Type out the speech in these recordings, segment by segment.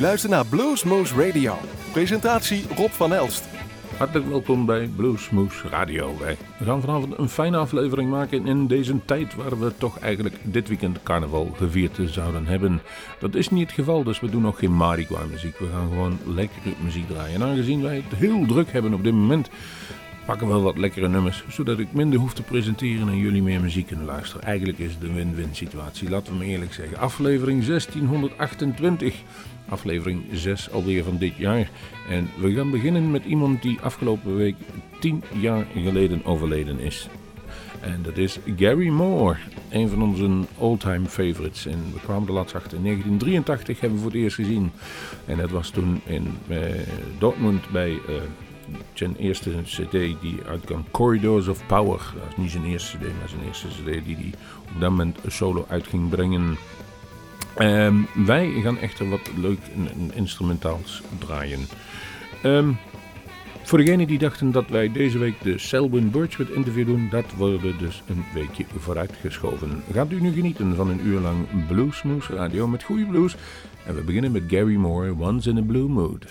luistert naar Bluesmoose Radio. Presentatie Rob van Elst. Hartelijk welkom bij Bluesmoose Radio. Wij gaan vanavond een fijne aflevering maken in deze tijd waar we toch eigenlijk dit weekend carnaval gevierd zouden hebben. Dat is niet het geval, dus we doen nog geen Marigua muziek. We gaan gewoon lekkere muziek draaien. En aangezien wij het heel druk hebben op dit moment, pakken we wel wat lekkere nummers, zodat ik minder hoef te presenteren en jullie meer muziek kunnen luisteren. Eigenlijk is het een win-win situatie, laten we me eerlijk zeggen. Aflevering 1628 aflevering 6 alweer van dit jaar. En we gaan beginnen met iemand die afgelopen week 10 jaar geleden overleden is. En dat is Gary Moore, een van onze all-time favorites. En we kwamen de laatst achter in 1983 hebben we voor het eerst gezien. En dat was toen in uh, Dortmund bij uh, zijn eerste cd die uitkwam, Corridors of Power. Dat is niet zijn eerste cd, maar zijn eerste cd die hij op dat moment solo uit ging brengen. Um, wij gaan echter wat leuk instrumentaals draaien. Um, voor degenen die dachten dat wij deze week de Selwyn Birchwood interview doen, dat worden dus een weekje vooruitgeschoven. Gaat u nu genieten van een uur lang Bluesmoose Radio met goede blues. En we beginnen met Gary Moore, Once in a Blue Mood.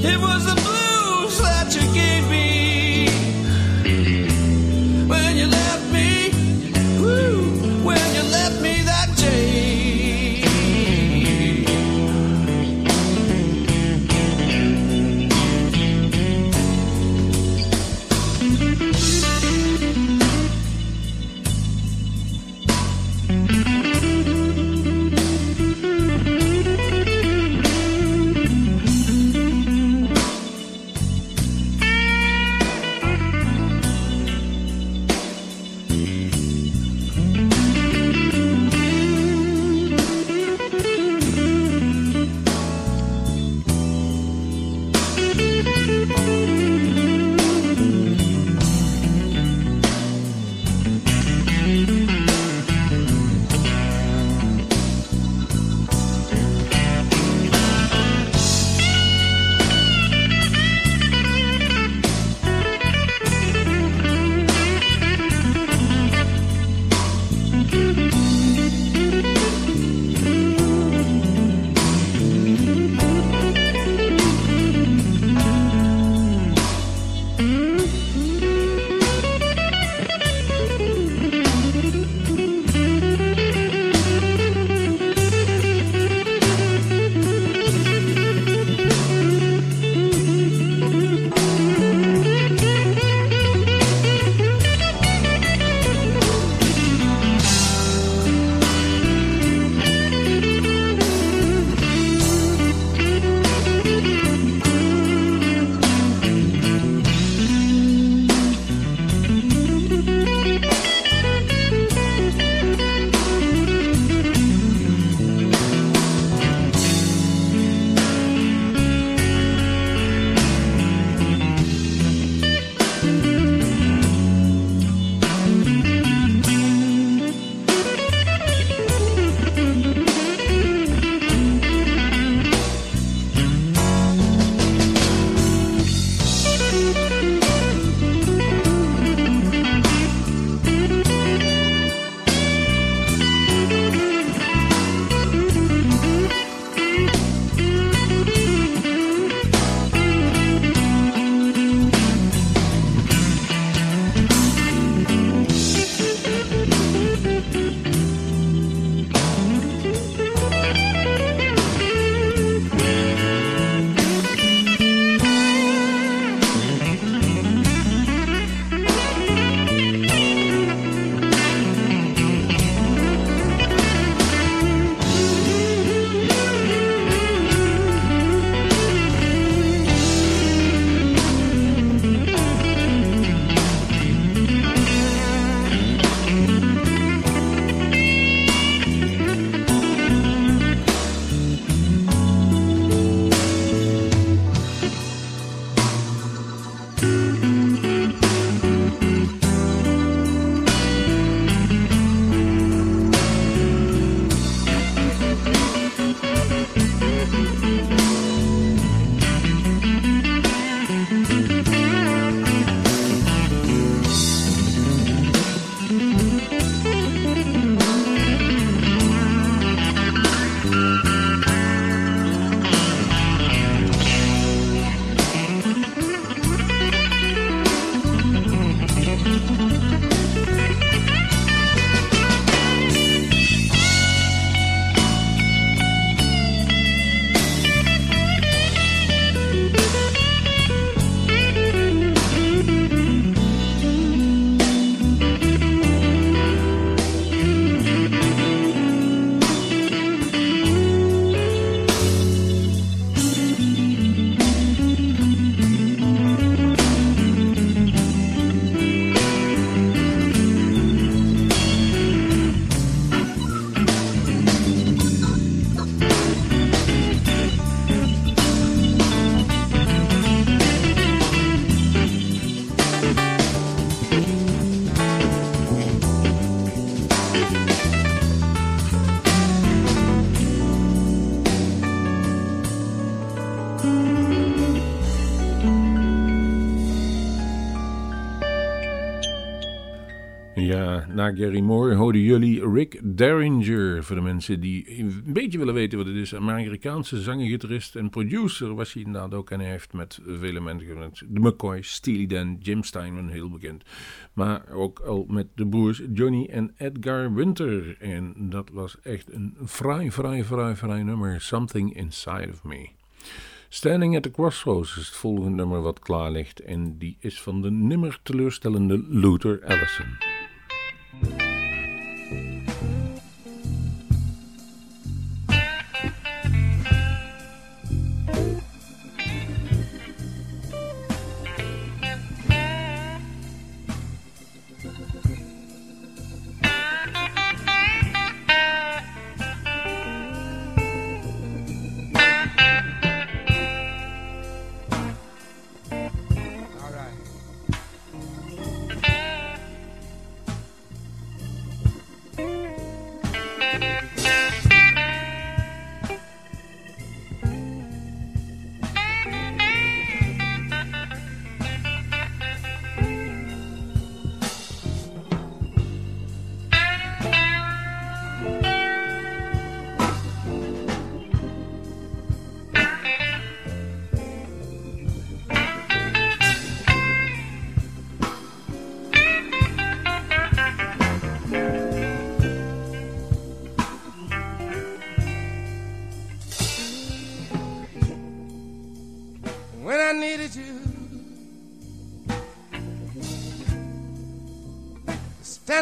It was a blues Gary Moore hoorden jullie Rick Derringer. Voor de mensen die een beetje willen weten wat het is. Amerikaanse zanger, gitarist en producer was hij inderdaad ook. En hij heeft met vele mensen, de McCoy, Steely Dan, Jim Steinman, heel bekend. Maar ook al met de broers Johnny en Edgar Winter. En dat was echt een fraai, fraai, fraai, fraai nummer. Something Inside of Me. Standing at the Crossroads is het volgende nummer wat klaar ligt. En die is van de nimmer teleurstellende Luther Allison.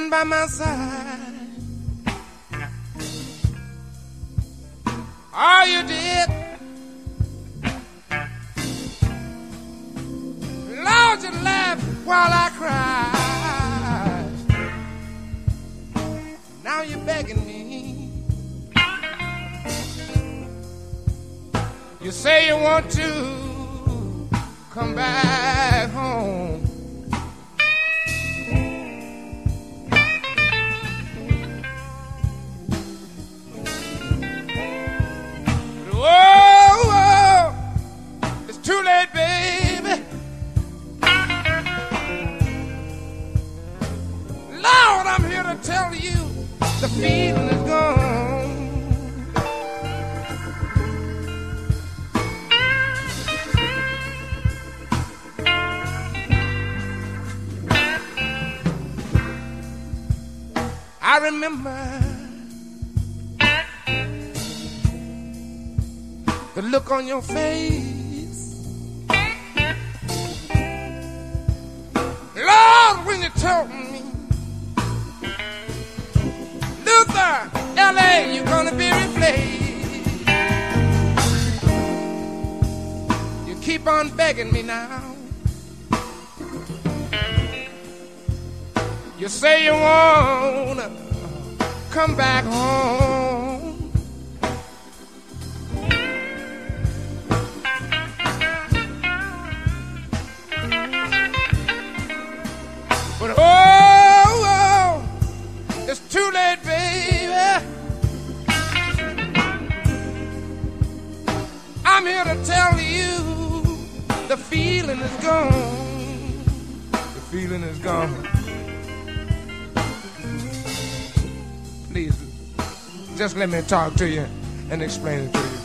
By my side. I remember the look on your face. Lord, when you told me Luther, LA, you're gonna be replaced. You keep on begging me now. You say you wanna come back home. Let me talk to you and explain it to you.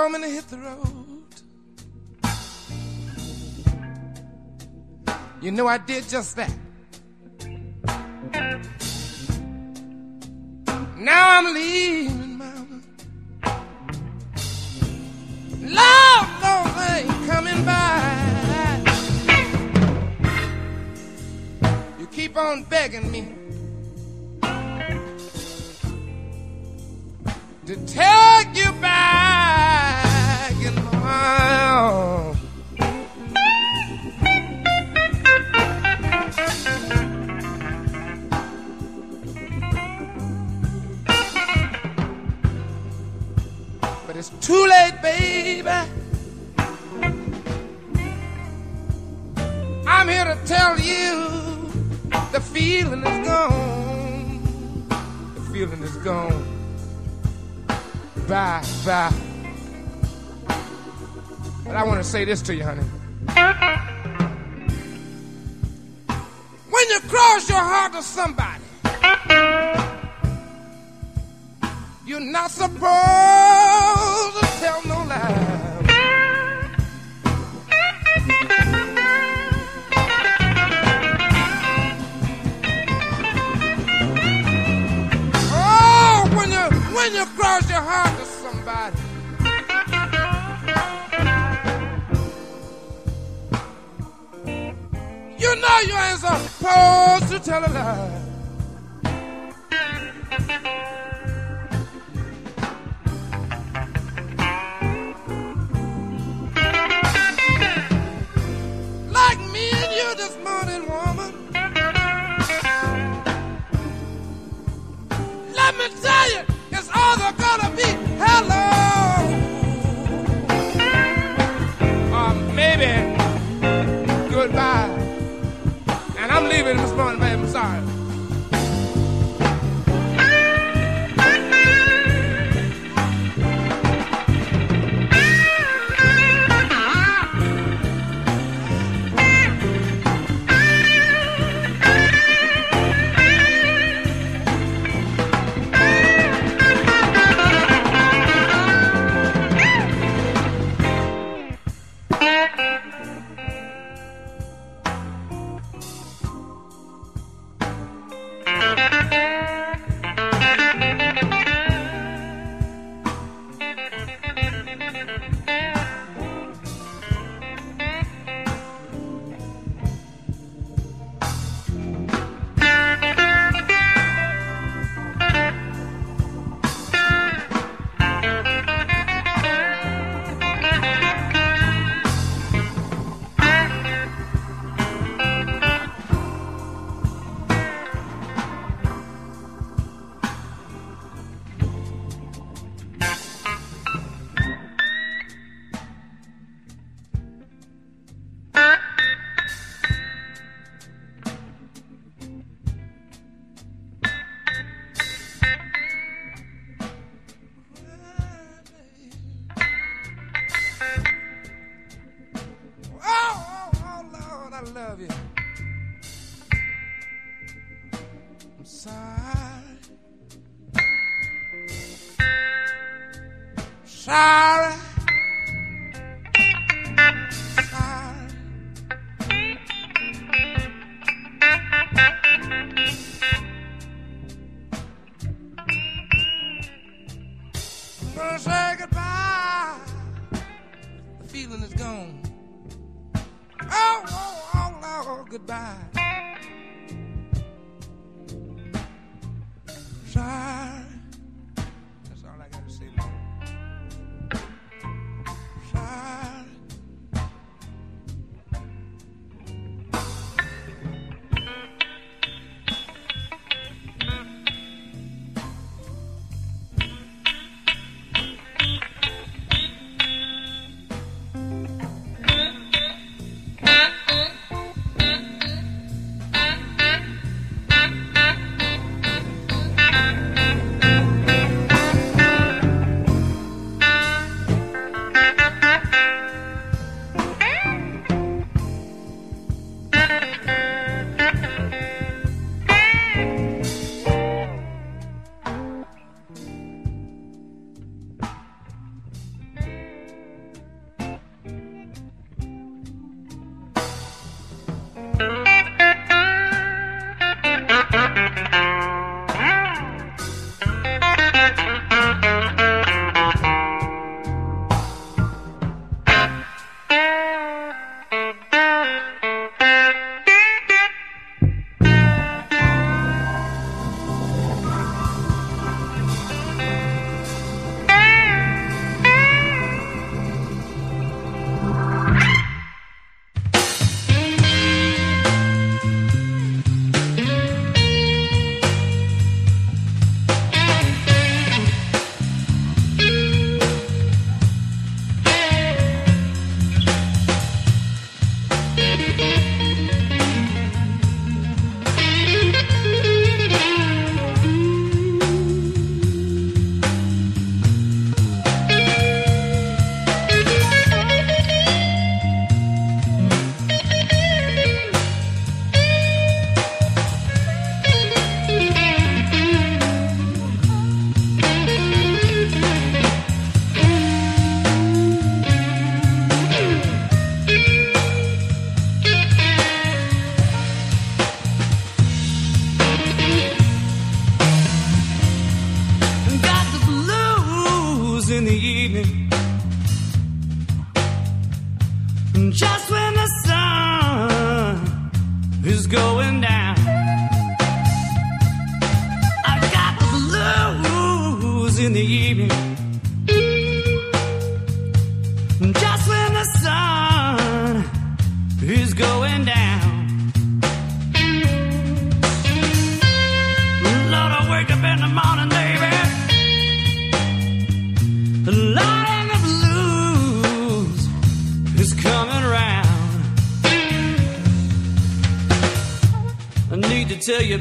Told me to hit the road. You know I did just that. Now I'm leaving, mama. Lord, Lord, ain't coming back. You keep on begging me to take gone. Bye, bye. But I want to say this to you, honey. When you cross your heart to somebody, you're not supposed to tell no lie. When you cross your heart to somebody. You know you ain't supposed to tell a lie. Morning, Oh, oh, oh, oh, goodbye. Sorry.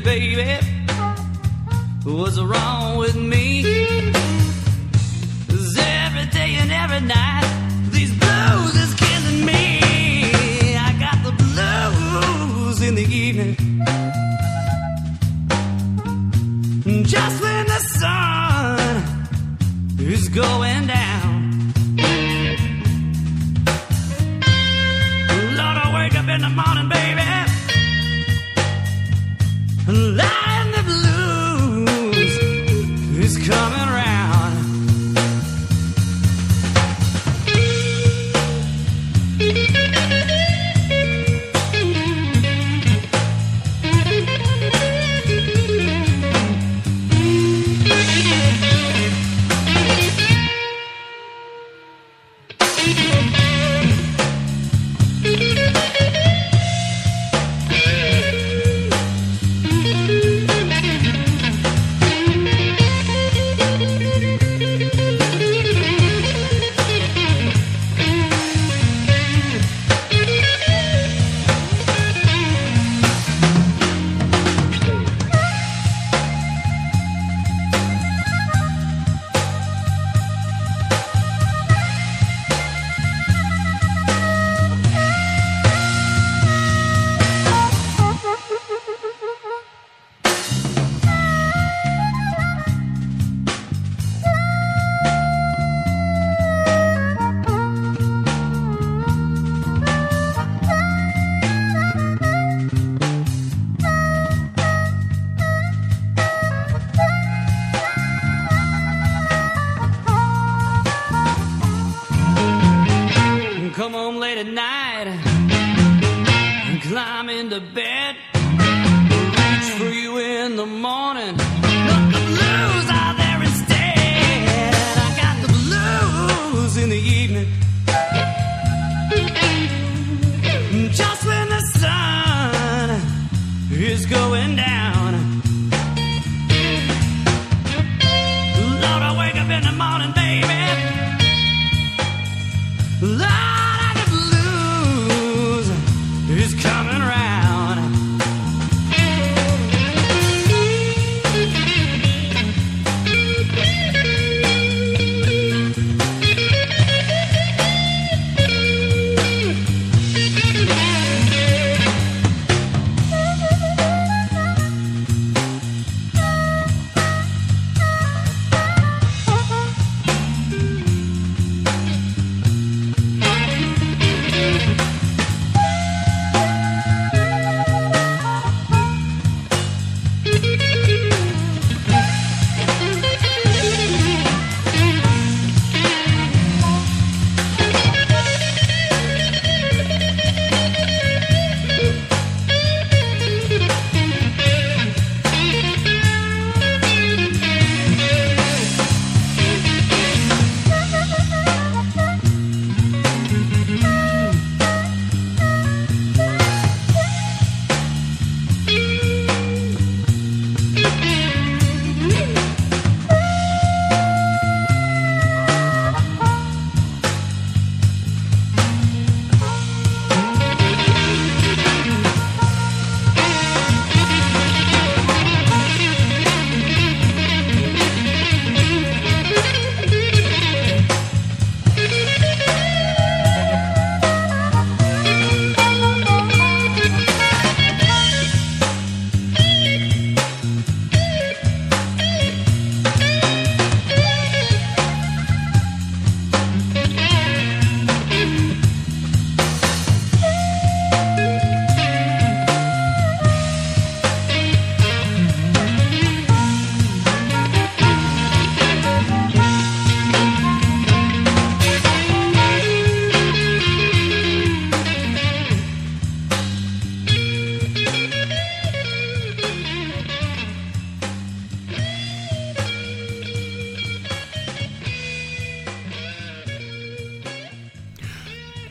Baby, Thank you.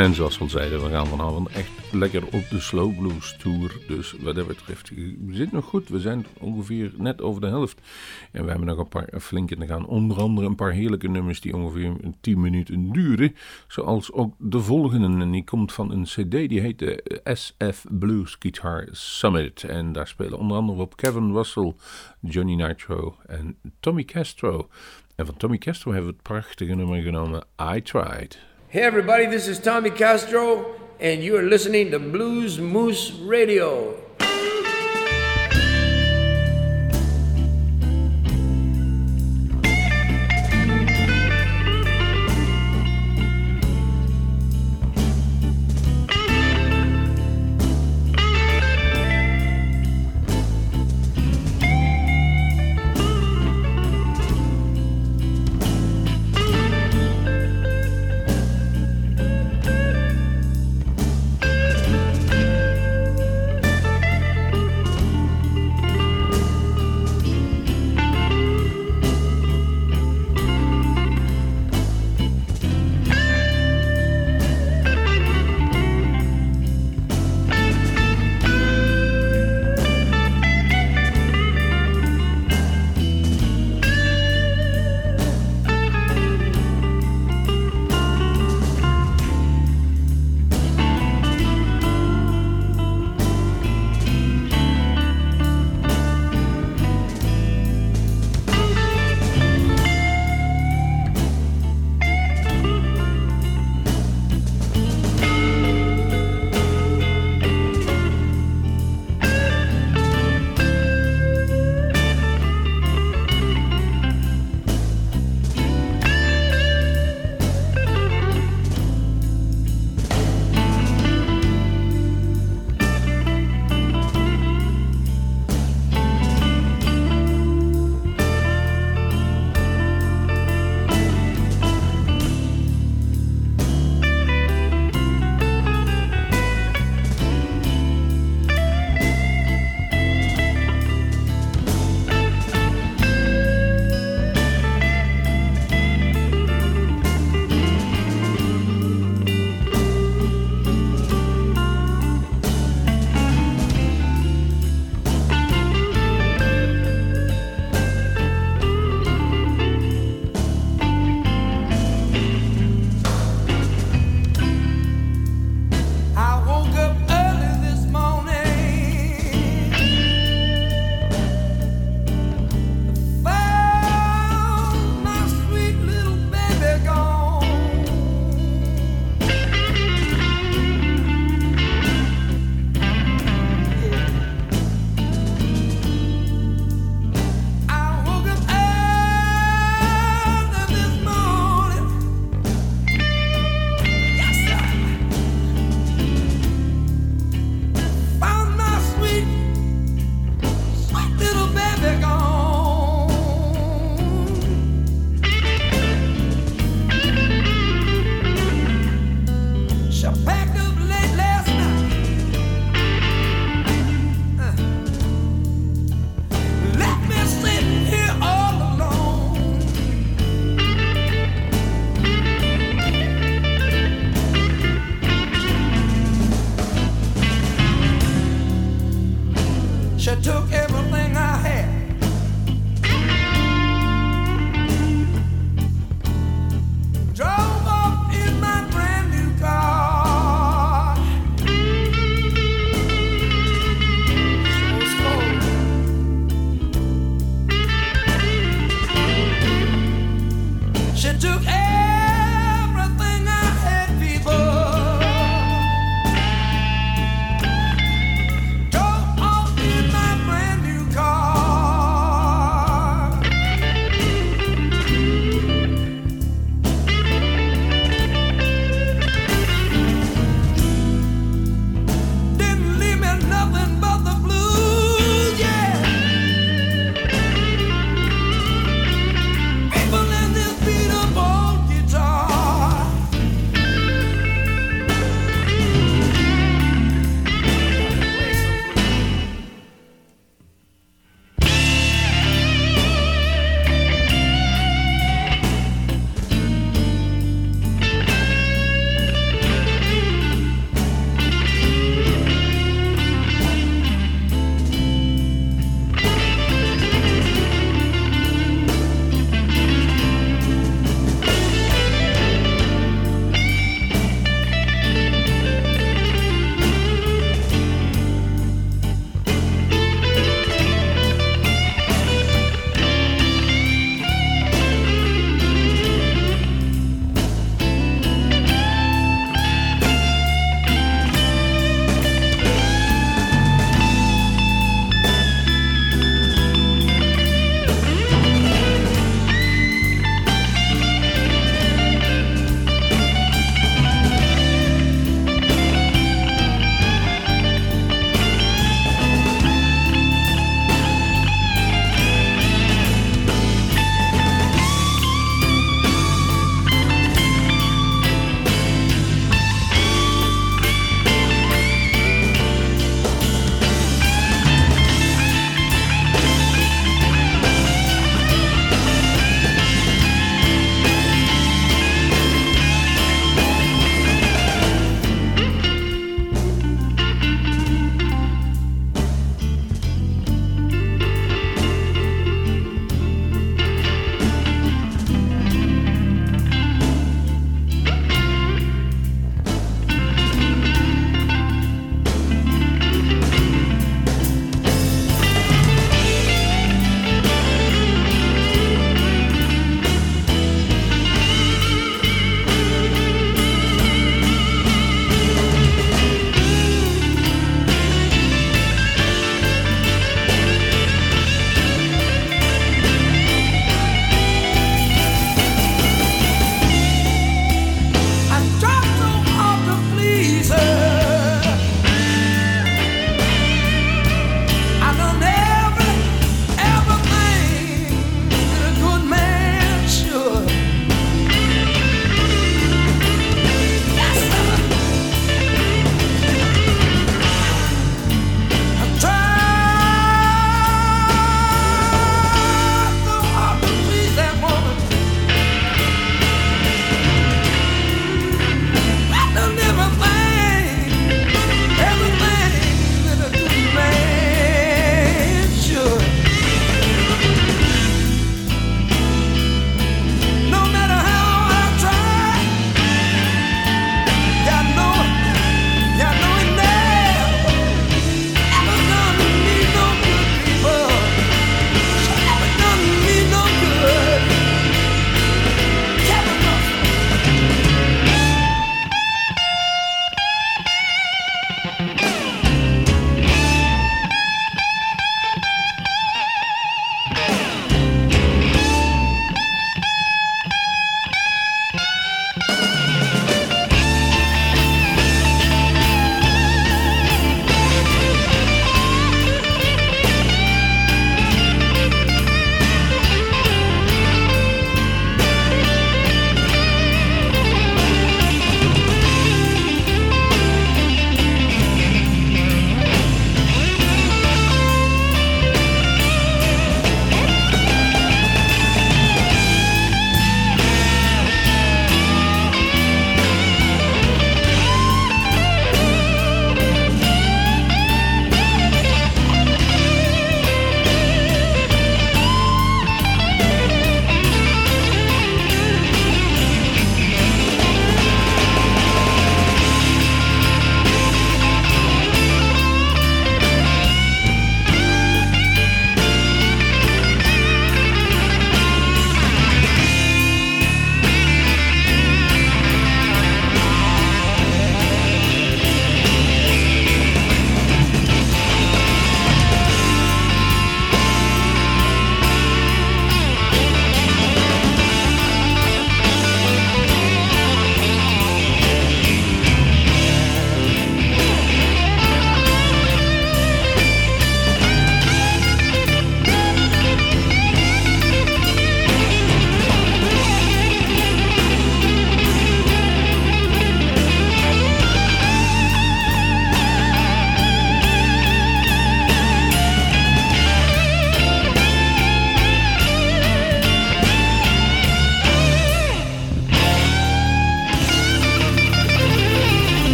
En zoals we al zeiden, we gaan vanavond echt lekker op de Slow Blues Tour. Dus wat dat betreft, we zitten nog goed. We zijn ongeveer net over de helft. En we hebben nog een paar flinke te gaan. Onder andere een paar heerlijke nummers die ongeveer 10 minuten duren. Zoals ook de volgende. En die komt van een cd die heet de SF Blues Guitar Summit. En daar spelen onder andere op Kevin Russell, Johnny Nitro en Tommy Castro. En van Tommy Castro hebben we het prachtige nummer genomen I Tried. Hey, everybody, this is Tommy Castro, and you are listening to Blues Moose Radio. back up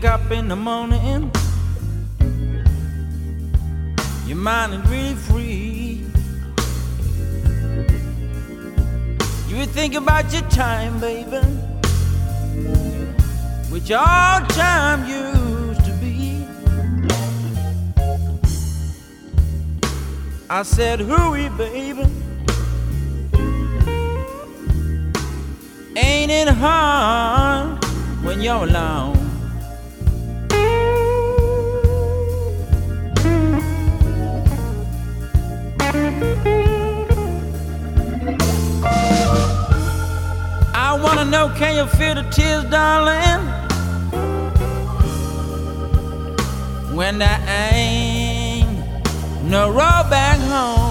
wake up in the morning, your mind is really free. You would think about your time, baby, which all time used to be. I said, hooey, baby. Ain't it hard when you're alone? I wanna know, can you feel the tears, darling? When there ain't no road back home.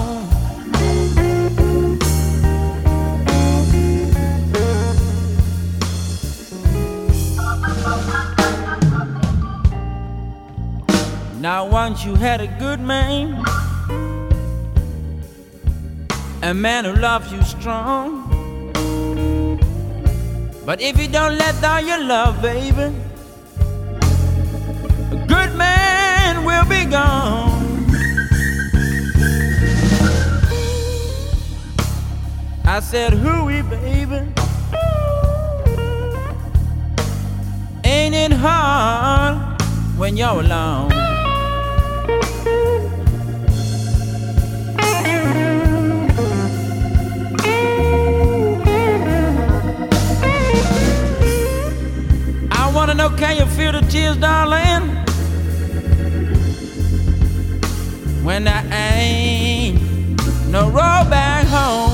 Now, once you had a good man, a man who loves you strong. But if you don't let down your love, baby, a good man will be gone. I said, hooey, baby. Ain't it hard when you're alone? Can you feel the tears, darling? When there ain't no road back home.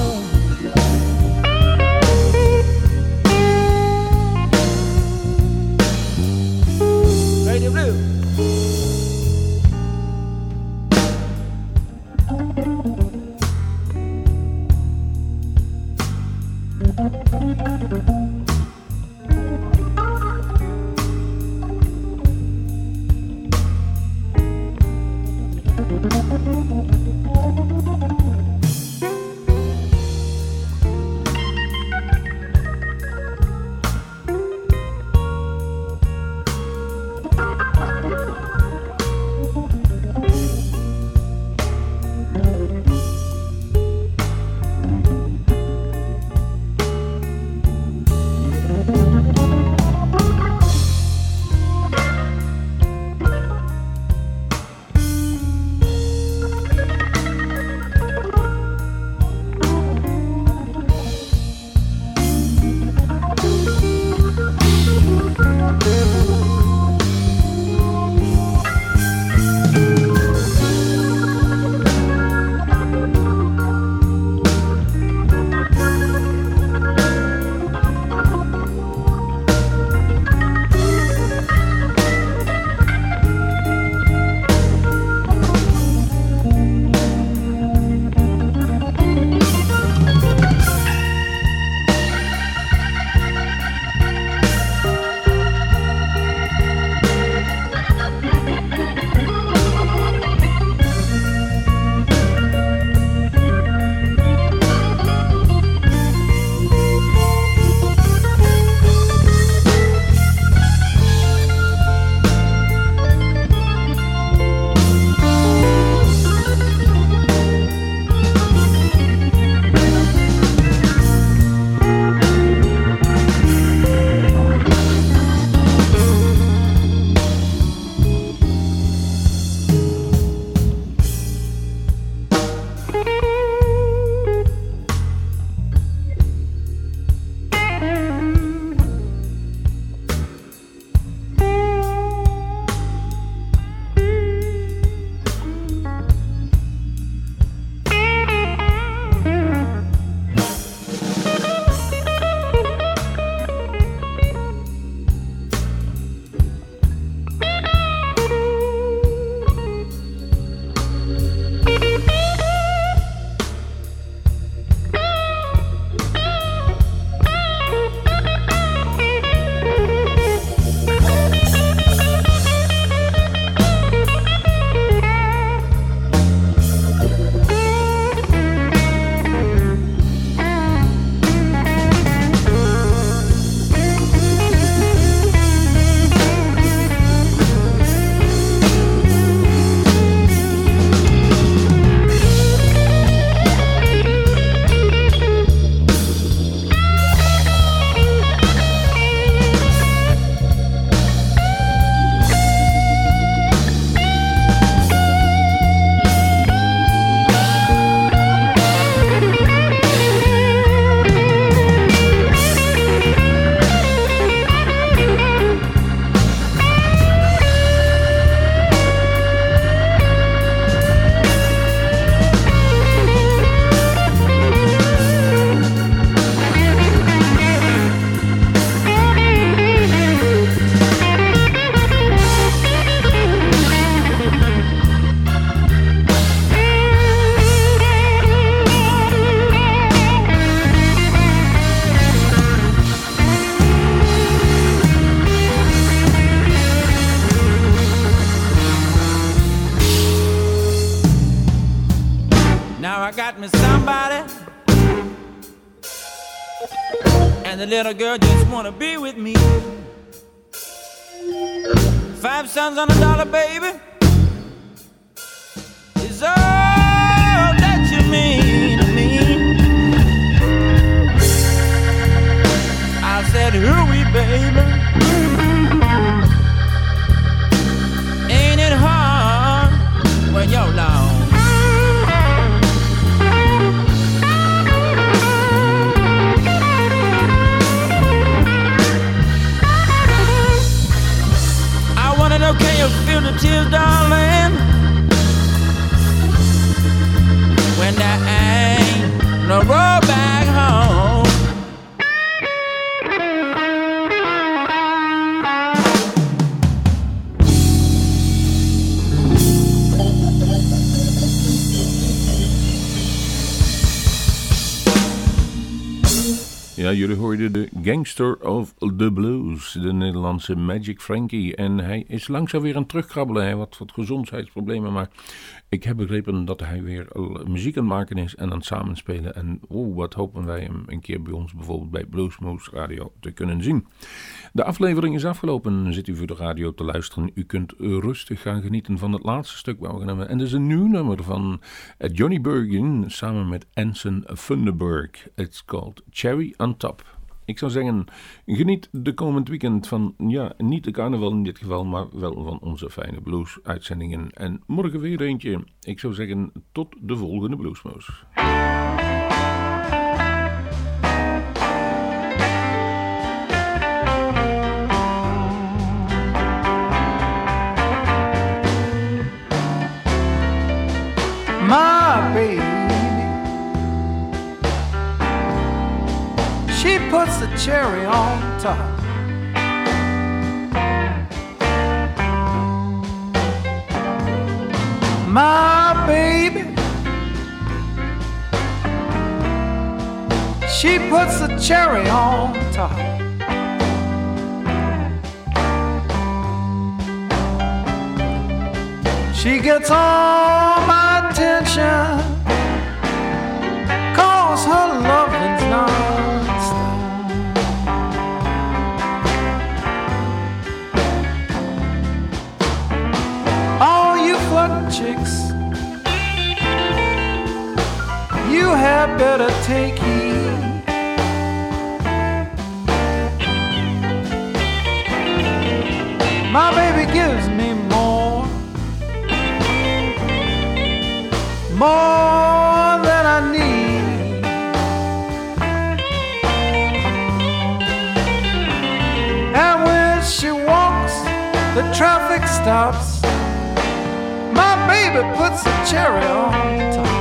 Girl just wanna be with me. Five cents on a dollar, baby. Is all that you mean to me. I said, hooey, baby. Feel the tears, darling? When there ain't no road back jullie hoorden de Gangster of the Blues, de Nederlandse Magic Frankie. En hij is langzaam weer aan het terugkrabbelen. Hij had wat gezondheidsproblemen, maar ik heb begrepen dat hij weer muziek aan het maken is en aan het samenspelen. En oeh, wat hopen wij hem een keer bij ons bijvoorbeeld bij Bluesmoose Radio te kunnen zien. De aflevering is afgelopen. Zit u voor de radio te luisteren? U kunt rustig gaan genieten van het laatste stuk waar we hebben. En dat is een nieuw nummer van Johnny Bergen samen met Anson Funderburg. It's called Cherry on. Ik zou zeggen, geniet de komend weekend van, ja, niet de carnaval in dit geval, maar wel van onze fijne blues-uitzendingen. En morgen weer eentje. Ik zou zeggen, tot de volgende Bluesmoes. my baby. She puts the cherry on top. My baby. She puts the cherry on top. She gets all my attention chicks You had better take heed My baby gives me more more than I need. And when she walks, the traffic stops. Baby puts the cherry on top.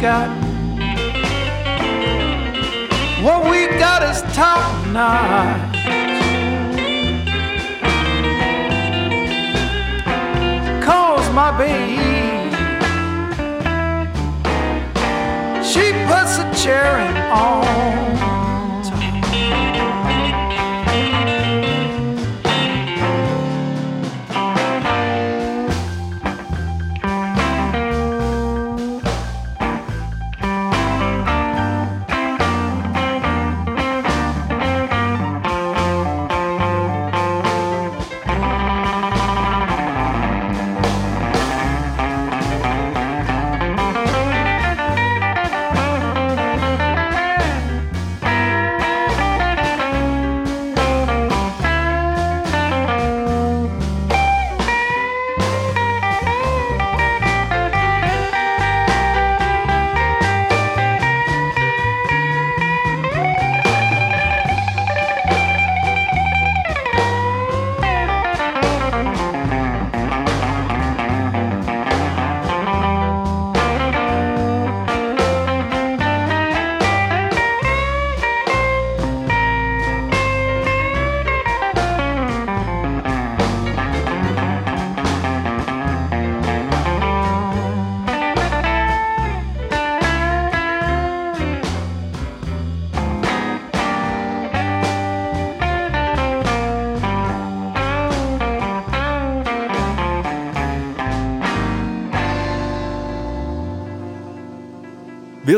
got. What we got is top notch.